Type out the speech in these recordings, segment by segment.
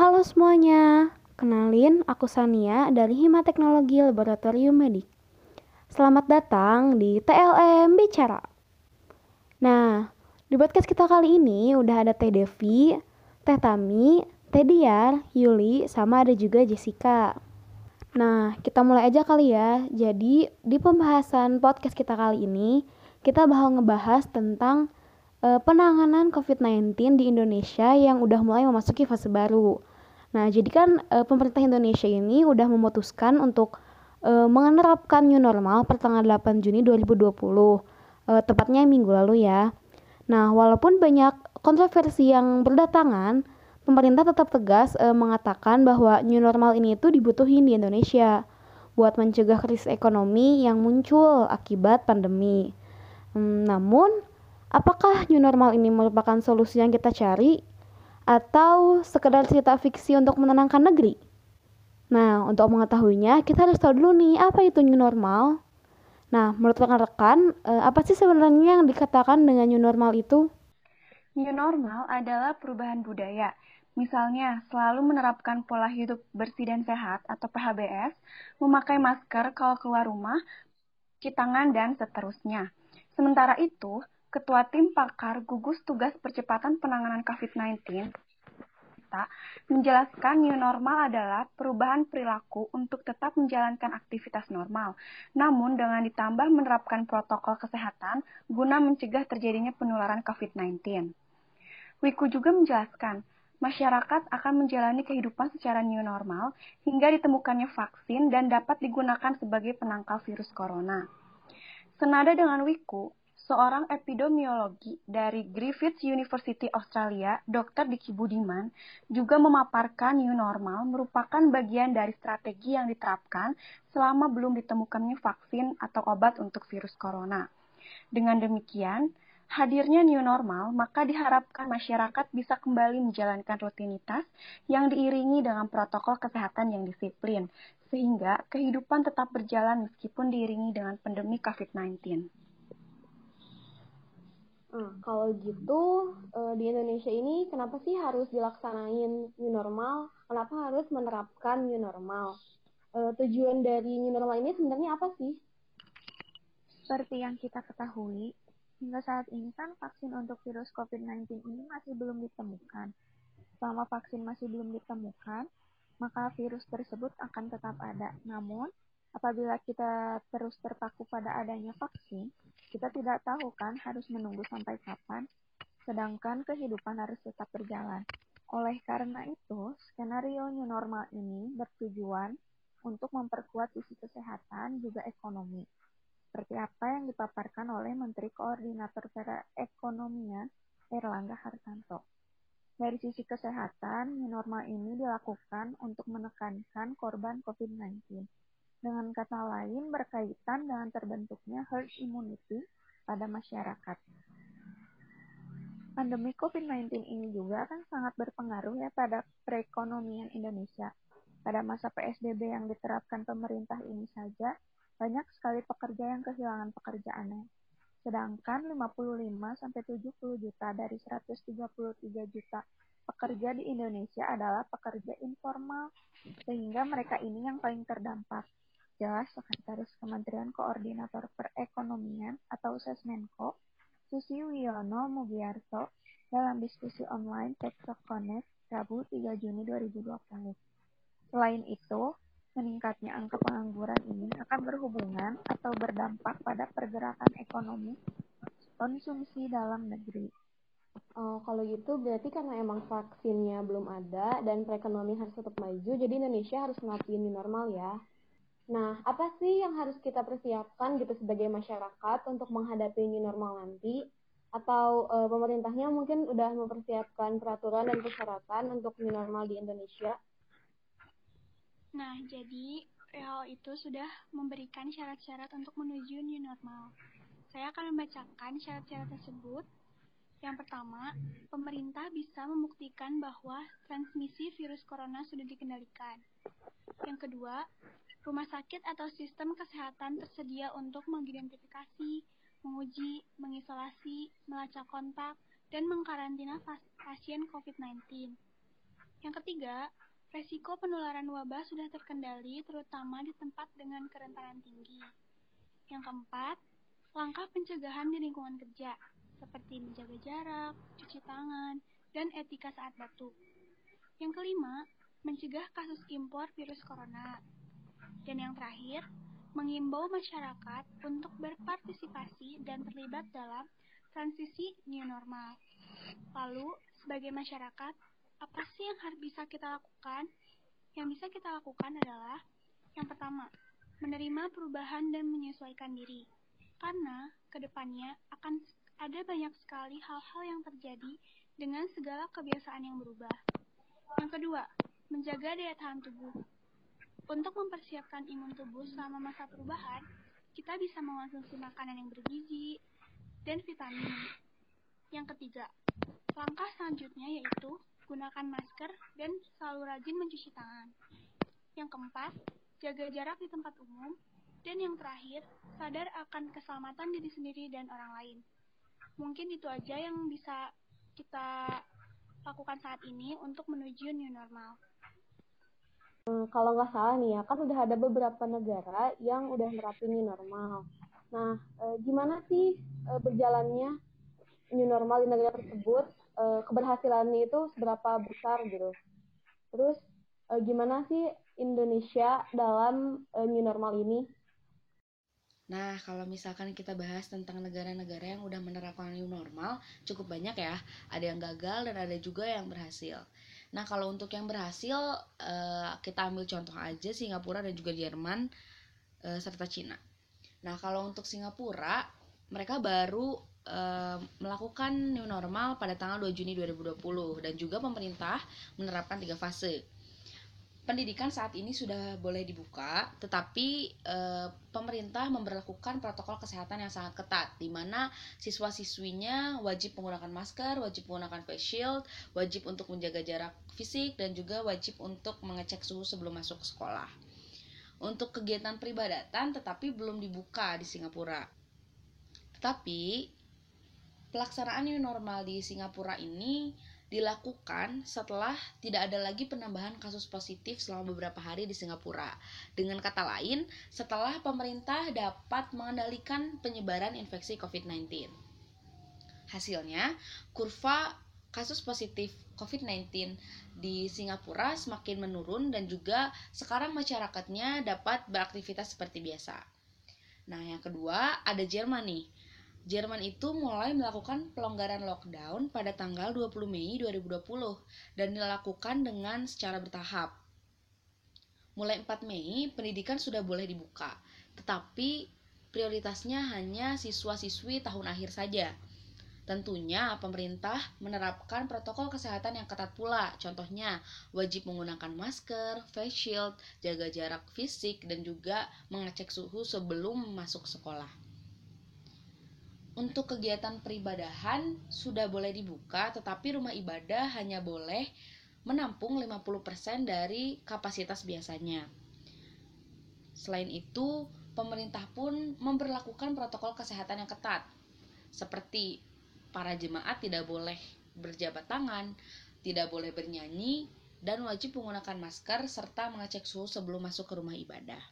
Halo semuanya, kenalin aku Sania dari Hima Teknologi Laboratorium Medik. Selamat datang di TLM Bicara. Nah, di podcast kita kali ini udah ada Teh Devi, Teh Tami, Teh Diar, Yuli, sama ada juga Jessica. Nah, kita mulai aja kali ya. Jadi, di pembahasan podcast kita kali ini, kita bakal ngebahas tentang uh, penanganan COVID-19 di Indonesia yang udah mulai memasuki fase baru. Nah, jadi kan uh, pemerintah Indonesia ini udah memutuskan untuk uh, menerapkan new normal pertengahan 8 Juni 2020, uh, tepatnya minggu lalu ya. Nah, walaupun banyak kontroversi yang berdatangan, pemerintah tetap tegas uh, mengatakan bahwa new normal ini itu dibutuhin di Indonesia buat mencegah krisis ekonomi yang muncul akibat pandemi. Hmm, namun, apakah new normal ini merupakan solusi yang kita cari atau sekedar cerita fiksi untuk menenangkan negeri? Nah, untuk mengetahuinya, kita harus tahu dulu nih, apa itu new normal? Nah, menurut rekan-rekan, eh, apa sih sebenarnya yang dikatakan dengan new normal itu? New normal adalah perubahan budaya. Misalnya, selalu menerapkan pola hidup bersih dan sehat atau PHBS, memakai masker kalau keluar rumah, cuci tangan, dan seterusnya. Sementara itu, Ketua Tim Pakar Gugus Tugas Percepatan Penanganan COVID-19 menjelaskan new normal adalah perubahan perilaku untuk tetap menjalankan aktivitas normal, namun dengan ditambah menerapkan protokol kesehatan guna mencegah terjadinya penularan COVID-19. Wiku juga menjelaskan, masyarakat akan menjalani kehidupan secara new normal hingga ditemukannya vaksin dan dapat digunakan sebagai penangkal virus corona. Senada dengan Wiku, seorang epidemiologi dari Griffith University Australia, Dr. Diki Budiman, juga memaparkan new normal merupakan bagian dari strategi yang diterapkan selama belum ditemukannya vaksin atau obat untuk virus corona. Dengan demikian, hadirnya new normal, maka diharapkan masyarakat bisa kembali menjalankan rutinitas yang diiringi dengan protokol kesehatan yang disiplin, sehingga kehidupan tetap berjalan meskipun diiringi dengan pandemi COVID-19. Nah, kalau gitu uh, di Indonesia ini kenapa sih harus dilaksanain new normal? Kenapa harus menerapkan new normal? Uh, tujuan dari new normal ini sebenarnya apa sih? Seperti yang kita ketahui, hingga saat ini kan vaksin untuk virus COVID-19 ini masih belum ditemukan. Selama vaksin masih belum ditemukan, maka virus tersebut akan tetap ada. Namun, apabila kita terus terpaku pada adanya vaksin, kita tidak tahu kan harus menunggu sampai kapan, sedangkan kehidupan harus tetap berjalan. Oleh karena itu, skenario new normal ini bertujuan untuk memperkuat sisi kesehatan juga ekonomi. Seperti apa yang dipaparkan oleh Menteri Koordinator Perekonomian Erlangga Hartanto. Dari sisi kesehatan, new normal ini dilakukan untuk menekankan korban COVID-19 dengan kata lain, berkaitan dengan terbentuknya herd immunity pada masyarakat. Pandemi COVID-19 ini juga akan sangat berpengaruh ya pada perekonomian Indonesia. Pada masa PSBB yang diterapkan pemerintah ini saja, banyak sekali pekerja yang kehilangan pekerjaannya. Sedangkan 55-70 juta dari 133 juta pekerja di Indonesia adalah pekerja informal, sehingga mereka ini yang paling terdampak. Jelas Sekretaris Kementerian Koordinator Perekonomian atau Sesmenko, Susi Wiono Mugiarto, dalam diskusi online TikTok Connect Rabu 3 Juni 2020. Selain itu, meningkatnya angka pengangguran ini akan berhubungan atau berdampak pada pergerakan ekonomi konsumsi dalam negeri. Oh, kalau gitu berarti karena emang vaksinnya belum ada dan perekonomian harus tetap maju, jadi Indonesia harus ngelakuin normal ya. Nah, apa sih yang harus kita persiapkan gitu sebagai masyarakat untuk menghadapi new normal nanti? Atau e, pemerintahnya mungkin udah mempersiapkan peraturan dan persyaratan untuk new normal di Indonesia? Nah, jadi WHO itu sudah memberikan syarat-syarat untuk menuju new normal. Saya akan membacakan syarat-syarat tersebut. Yang pertama, pemerintah bisa membuktikan bahwa transmisi virus corona sudah dikendalikan. Yang kedua, rumah sakit atau sistem kesehatan tersedia untuk mengidentifikasi, menguji, mengisolasi, melacak kontak, dan mengkarantina pasien COVID-19. Yang ketiga, resiko penularan wabah sudah terkendali terutama di tempat dengan kerentanan tinggi. Yang keempat, langkah pencegahan di lingkungan kerja seperti menjaga jarak, cuci tangan, dan etika saat batuk. Yang kelima, mencegah kasus impor virus corona. Dan yang terakhir, mengimbau masyarakat untuk berpartisipasi dan terlibat dalam transisi new normal. Lalu, sebagai masyarakat, apa sih yang harus bisa kita lakukan? Yang bisa kita lakukan adalah yang pertama, menerima perubahan dan menyesuaikan diri. Karena ke depannya akan ada banyak sekali hal-hal yang terjadi dengan segala kebiasaan yang berubah. Yang kedua, menjaga daya tahan tubuh. Untuk mempersiapkan imun tubuh selama masa perubahan, kita bisa mengonsumsi makanan yang bergizi dan vitamin. Yang ketiga, langkah selanjutnya yaitu gunakan masker dan selalu rajin mencuci tangan. Yang keempat, jaga jarak di tempat umum. Dan yang terakhir, sadar akan keselamatan diri sendiri dan orang lain mungkin itu aja yang bisa kita lakukan saat ini untuk menuju new normal. Hmm, kalau nggak salah nih ya, kan udah ada beberapa negara yang udah nerapin new normal. Nah, e, gimana sih e, berjalannya new normal di negara tersebut? E, keberhasilannya itu seberapa besar gitu? Terus, e, gimana sih Indonesia dalam e, new normal ini? Nah, kalau misalkan kita bahas tentang negara-negara yang udah menerapkan new normal, cukup banyak ya. Ada yang gagal dan ada juga yang berhasil. Nah, kalau untuk yang berhasil, eh, kita ambil contoh aja Singapura dan juga Jerman, eh, serta Cina. Nah, kalau untuk Singapura, mereka baru eh, melakukan new normal pada tanggal 2 Juni 2020 dan juga pemerintah menerapkan tiga fase pendidikan saat ini sudah boleh dibuka, tetapi e, pemerintah memperlakukan protokol kesehatan yang sangat ketat, di mana siswa-siswinya wajib menggunakan masker, wajib menggunakan face shield, wajib untuk menjaga jarak fisik, dan juga wajib untuk mengecek suhu sebelum masuk sekolah. Untuk kegiatan peribadatan, tetapi belum dibuka di Singapura. Tetapi pelaksanaan new normal di Singapura ini dilakukan setelah tidak ada lagi penambahan kasus positif selama beberapa hari di Singapura. Dengan kata lain, setelah pemerintah dapat mengendalikan penyebaran infeksi COVID-19. Hasilnya, kurva kasus positif COVID-19 di Singapura semakin menurun dan juga sekarang masyarakatnya dapat beraktivitas seperti biasa. Nah, yang kedua ada Jerman nih. Jerman itu mulai melakukan pelonggaran lockdown pada tanggal 20 Mei 2020 dan dilakukan dengan secara bertahap. Mulai 4 Mei, pendidikan sudah boleh dibuka, tetapi prioritasnya hanya siswa-siswi tahun akhir saja. Tentunya pemerintah menerapkan protokol kesehatan yang ketat pula. Contohnya, wajib menggunakan masker, face shield, jaga jarak fisik, dan juga mengecek suhu sebelum masuk sekolah untuk kegiatan peribadahan sudah boleh dibuka, tetapi rumah ibadah hanya boleh menampung 50% dari kapasitas biasanya. Selain itu, pemerintah pun memperlakukan protokol kesehatan yang ketat, seperti para jemaat tidak boleh berjabat tangan, tidak boleh bernyanyi, dan wajib menggunakan masker serta mengecek suhu sebelum masuk ke rumah ibadah.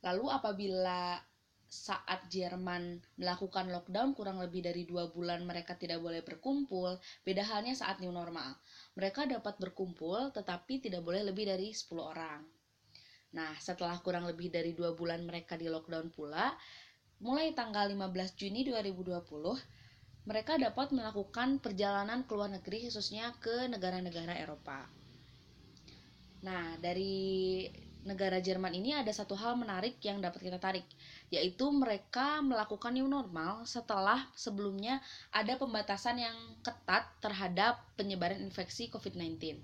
Lalu apabila saat Jerman melakukan lockdown kurang lebih dari dua bulan mereka tidak boleh berkumpul, beda halnya saat new normal. Mereka dapat berkumpul tetapi tidak boleh lebih dari 10 orang. Nah, setelah kurang lebih dari dua bulan mereka di lockdown pula, mulai tanggal 15 Juni 2020, mereka dapat melakukan perjalanan ke luar negeri khususnya ke negara-negara Eropa. Nah, dari negara Jerman ini ada satu hal menarik yang dapat kita tarik, yaitu mereka melakukan new normal setelah sebelumnya ada pembatasan yang ketat terhadap penyebaran infeksi COVID-19,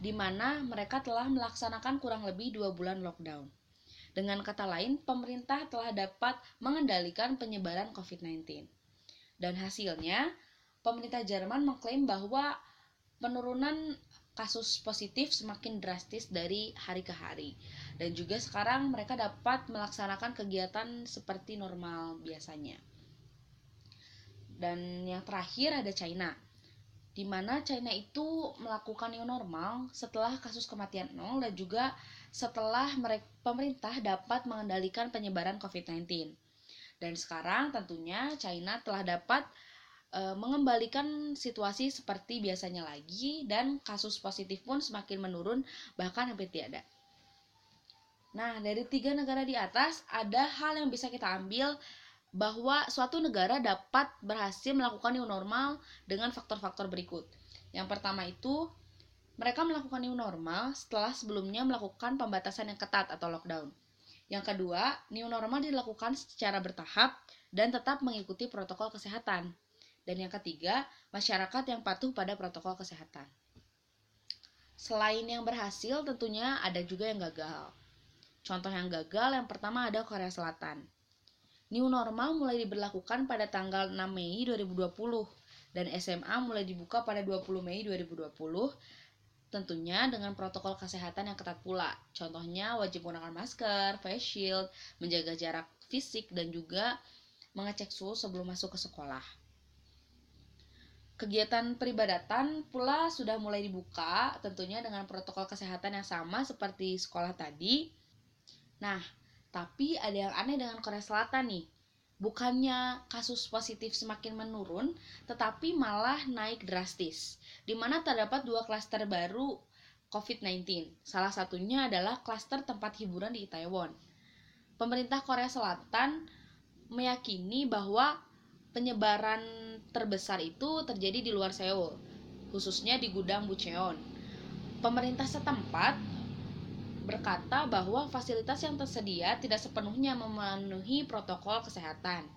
di mana mereka telah melaksanakan kurang lebih dua bulan lockdown. Dengan kata lain, pemerintah telah dapat mengendalikan penyebaran COVID-19. Dan hasilnya, pemerintah Jerman mengklaim bahwa penurunan kasus positif semakin drastis dari hari ke hari. Dan juga sekarang mereka dapat melaksanakan kegiatan seperti normal biasanya. Dan yang terakhir ada China di mana China itu melakukan new normal setelah kasus kematian nol dan juga setelah pemerintah dapat mengendalikan penyebaran COVID-19. Dan sekarang tentunya China telah dapat e, mengembalikan situasi seperti biasanya lagi dan kasus positif pun semakin menurun bahkan hampir tiada. Nah, dari tiga negara di atas ada hal yang bisa kita ambil bahwa suatu negara dapat berhasil melakukan new normal dengan faktor-faktor berikut. Yang pertama itu, mereka melakukan new normal setelah sebelumnya melakukan pembatasan yang ketat atau lockdown. Yang kedua, new normal dilakukan secara bertahap dan tetap mengikuti protokol kesehatan. Dan yang ketiga, masyarakat yang patuh pada protokol kesehatan. Selain yang berhasil, tentunya ada juga yang gagal. Contoh yang gagal yang pertama ada Korea Selatan. New normal mulai diberlakukan pada tanggal 6 Mei 2020 dan SMA mulai dibuka pada 20 Mei 2020 tentunya dengan protokol kesehatan yang ketat pula. Contohnya wajib menggunakan masker, face shield, menjaga jarak fisik dan juga mengecek suhu sebelum masuk ke sekolah. Kegiatan peribadatan pula sudah mulai dibuka tentunya dengan protokol kesehatan yang sama seperti sekolah tadi. Nah, tapi ada yang aneh dengan Korea Selatan nih. Bukannya kasus positif semakin menurun, tetapi malah naik drastis. Di mana terdapat dua klaster baru COVID-19. Salah satunya adalah klaster tempat hiburan di Itaewon. Pemerintah Korea Selatan meyakini bahwa penyebaran terbesar itu terjadi di luar Seoul, khususnya di gudang Bucheon. Pemerintah setempat berkata bahwa fasilitas yang tersedia tidak sepenuhnya memenuhi protokol kesehatan.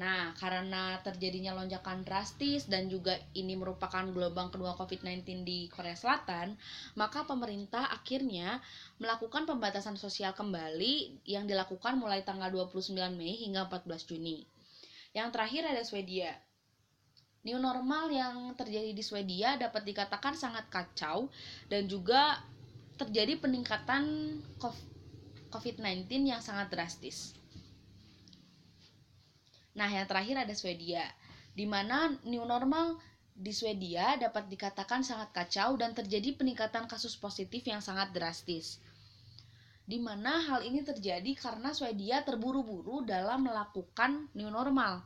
Nah, karena terjadinya lonjakan drastis dan juga ini merupakan gelombang kedua COVID-19 di Korea Selatan, maka pemerintah akhirnya melakukan pembatasan sosial kembali yang dilakukan mulai tanggal 29 Mei hingga 14 Juni. Yang terakhir ada Swedia. New normal yang terjadi di Swedia dapat dikatakan sangat kacau dan juga terjadi peningkatan COVID-19 yang sangat drastis. Nah, yang terakhir ada Swedia, di mana new normal di Swedia dapat dikatakan sangat kacau dan terjadi peningkatan kasus positif yang sangat drastis. Di mana hal ini terjadi karena Swedia terburu-buru dalam melakukan new normal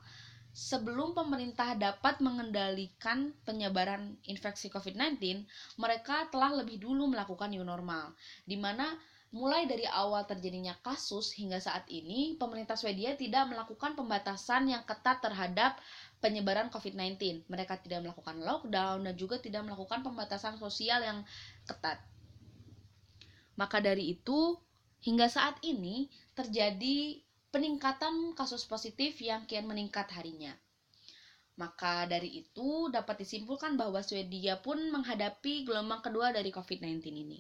sebelum pemerintah dapat mengendalikan penyebaran infeksi COVID-19, mereka telah lebih dulu melakukan new normal, di mana mulai dari awal terjadinya kasus hingga saat ini, pemerintah Swedia tidak melakukan pembatasan yang ketat terhadap penyebaran COVID-19. Mereka tidak melakukan lockdown dan juga tidak melakukan pembatasan sosial yang ketat. Maka dari itu, hingga saat ini terjadi peningkatan kasus positif yang kian meningkat harinya. Maka dari itu dapat disimpulkan bahwa Swedia pun menghadapi gelombang kedua dari COVID-19 ini.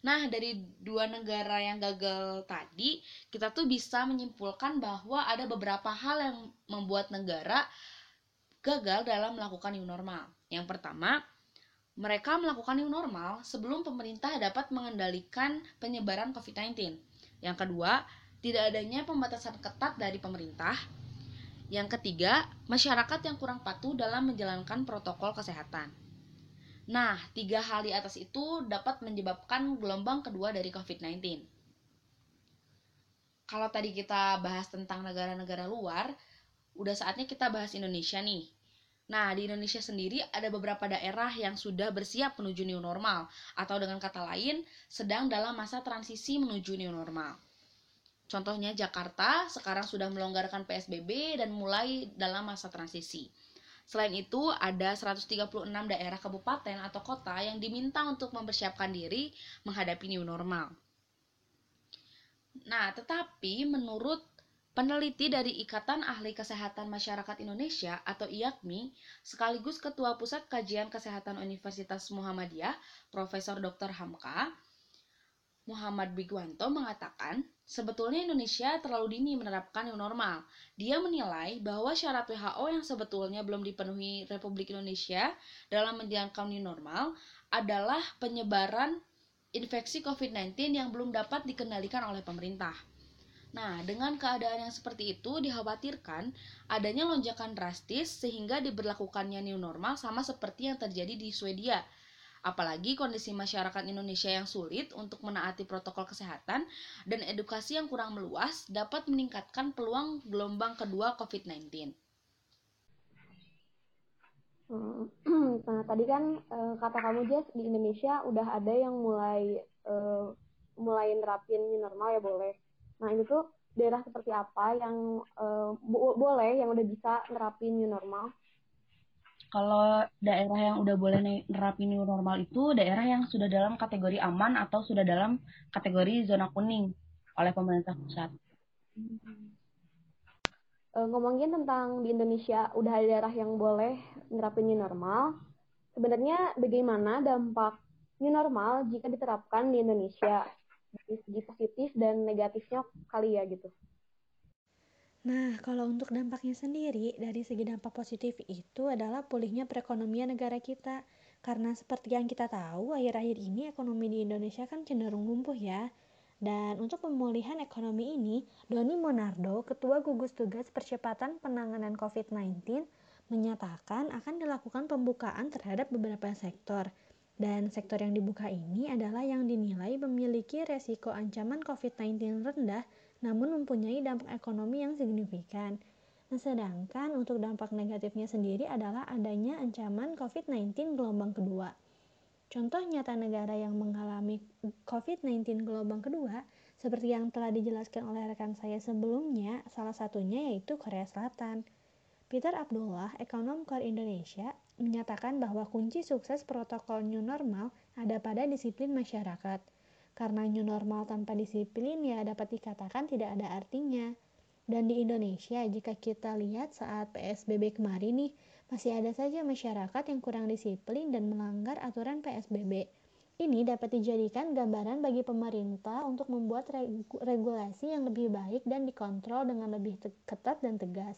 Nah, dari dua negara yang gagal tadi, kita tuh bisa menyimpulkan bahwa ada beberapa hal yang membuat negara gagal dalam melakukan new normal. Yang pertama, mereka melakukan new normal sebelum pemerintah dapat mengendalikan penyebaran COVID-19. Yang kedua, tidak adanya pembatasan ketat dari pemerintah. Yang ketiga, masyarakat yang kurang patuh dalam menjalankan protokol kesehatan. Nah, tiga hal di atas itu dapat menyebabkan gelombang kedua dari COVID-19. Kalau tadi kita bahas tentang negara-negara luar, udah saatnya kita bahas Indonesia nih. Nah, di Indonesia sendiri ada beberapa daerah yang sudah bersiap menuju new normal, atau dengan kata lain, sedang dalam masa transisi menuju new normal. Contohnya Jakarta sekarang sudah melonggarkan PSBB dan mulai dalam masa transisi. Selain itu, ada 136 daerah kabupaten atau kota yang diminta untuk mempersiapkan diri menghadapi new normal. Nah, tetapi menurut peneliti dari Ikatan Ahli Kesehatan Masyarakat Indonesia atau IAKMI, sekaligus Ketua Pusat Kajian Kesehatan Universitas Muhammadiyah, Profesor Dr. Hamka, Muhammad Bigwanto mengatakan, sebetulnya Indonesia terlalu dini menerapkan new normal. Dia menilai bahwa syarat WHO yang sebetulnya belum dipenuhi Republik Indonesia dalam menjalankan new normal adalah penyebaran infeksi COVID-19 yang belum dapat dikendalikan oleh pemerintah. Nah, dengan keadaan yang seperti itu dikhawatirkan adanya lonjakan drastis sehingga diberlakukannya new normal sama seperti yang terjadi di Swedia Apalagi kondisi masyarakat Indonesia yang sulit untuk menaati protokol kesehatan dan edukasi yang kurang meluas dapat meningkatkan peluang gelombang kedua COVID-19. Hmm, nah, tadi kan uh, kata kamu Jess di Indonesia udah ada yang mulai uh, mulai nerapin normal ya boleh. Nah itu tuh daerah seperti apa yang uh, bo boleh yang udah bisa nerapin new normal? kalau daerah yang udah boleh nerapin new normal itu daerah yang sudah dalam kategori aman atau sudah dalam kategori zona kuning oleh pemerintah pusat. Uh, ngomongin tentang di Indonesia udah ada daerah yang boleh nerapin new normal, sebenarnya bagaimana dampak new normal jika diterapkan di Indonesia dari segi positif dan negatifnya kali ya gitu. Nah, kalau untuk dampaknya sendiri, dari segi dampak positif itu adalah pulihnya perekonomian negara kita. Karena seperti yang kita tahu, akhir-akhir ini ekonomi di Indonesia kan cenderung lumpuh ya. Dan untuk pemulihan ekonomi ini, Doni Monardo, Ketua Gugus Tugas Percepatan Penanganan COVID-19, menyatakan akan dilakukan pembukaan terhadap beberapa sektor. Dan sektor yang dibuka ini adalah yang dinilai memiliki resiko ancaman COVID-19 rendah namun mempunyai dampak ekonomi yang signifikan. Nah, sedangkan untuk dampak negatifnya sendiri adalah adanya ancaman COVID-19 gelombang kedua. Contoh nyata negara yang mengalami COVID-19 gelombang kedua, seperti yang telah dijelaskan oleh rekan saya sebelumnya, salah satunya yaitu Korea Selatan. Peter Abdullah, ekonom Core Indonesia, menyatakan bahwa kunci sukses protokol new normal ada pada disiplin masyarakat – karena new normal tanpa disiplin ya dapat dikatakan tidak ada artinya. Dan di Indonesia, jika kita lihat saat PSBB kemarin nih, masih ada saja masyarakat yang kurang disiplin dan melanggar aturan PSBB. Ini dapat dijadikan gambaran bagi pemerintah untuk membuat regulasi yang lebih baik dan dikontrol dengan lebih ketat dan tegas.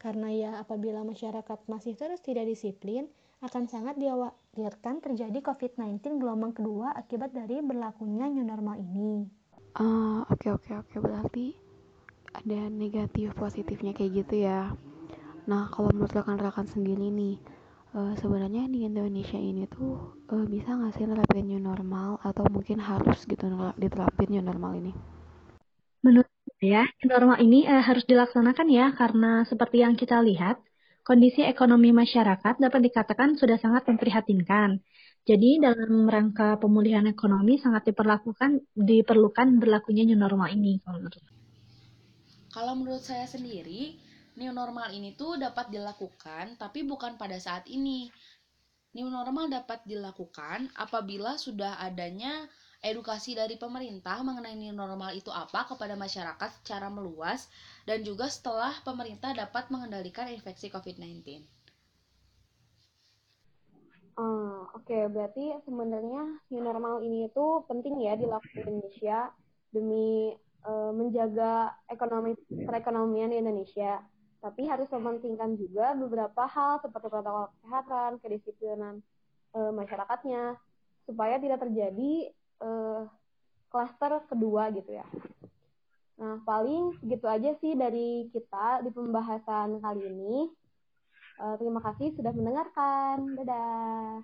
Karena ya apabila masyarakat masih terus tidak disiplin, akan sangat dikhawatirkan terjadi COVID-19 gelombang kedua akibat dari berlakunya new normal ini. Uh, oke okay, oke okay, oke okay. berarti ada negatif positifnya kayak gitu ya. Nah kalau menurut rekan-rekan sendiri nih, uh, sebenarnya di Indonesia ini tuh uh, bisa nggak sih nerapin new normal atau mungkin harus gitu diterapin new normal ini? Menurut saya, new normal ini uh, harus dilaksanakan ya karena seperti yang kita lihat kondisi ekonomi masyarakat dapat dikatakan sudah sangat memprihatinkan. Jadi dalam rangka pemulihan ekonomi sangat diperlakukan diperlukan berlakunya new normal ini. Kalau menurut saya sendiri, new normal ini tuh dapat dilakukan tapi bukan pada saat ini. New normal dapat dilakukan apabila sudah adanya edukasi dari pemerintah mengenai new normal itu apa kepada masyarakat secara meluas dan juga setelah pemerintah dapat mengendalikan infeksi COVID-19. Uh, Oke, okay. berarti sebenarnya new normal ini itu penting ya dilakukan di Indonesia demi uh, menjaga ekonomi perekonomian di Indonesia. Tapi harus mementingkan juga beberapa hal seperti protokol kesehatan, kedisiplinan uh, masyarakatnya, supaya tidak terjadi klaster uh, kedua gitu ya. Nah, paling segitu aja sih dari kita di pembahasan kali ini. Uh, terima kasih sudah mendengarkan. Dadah.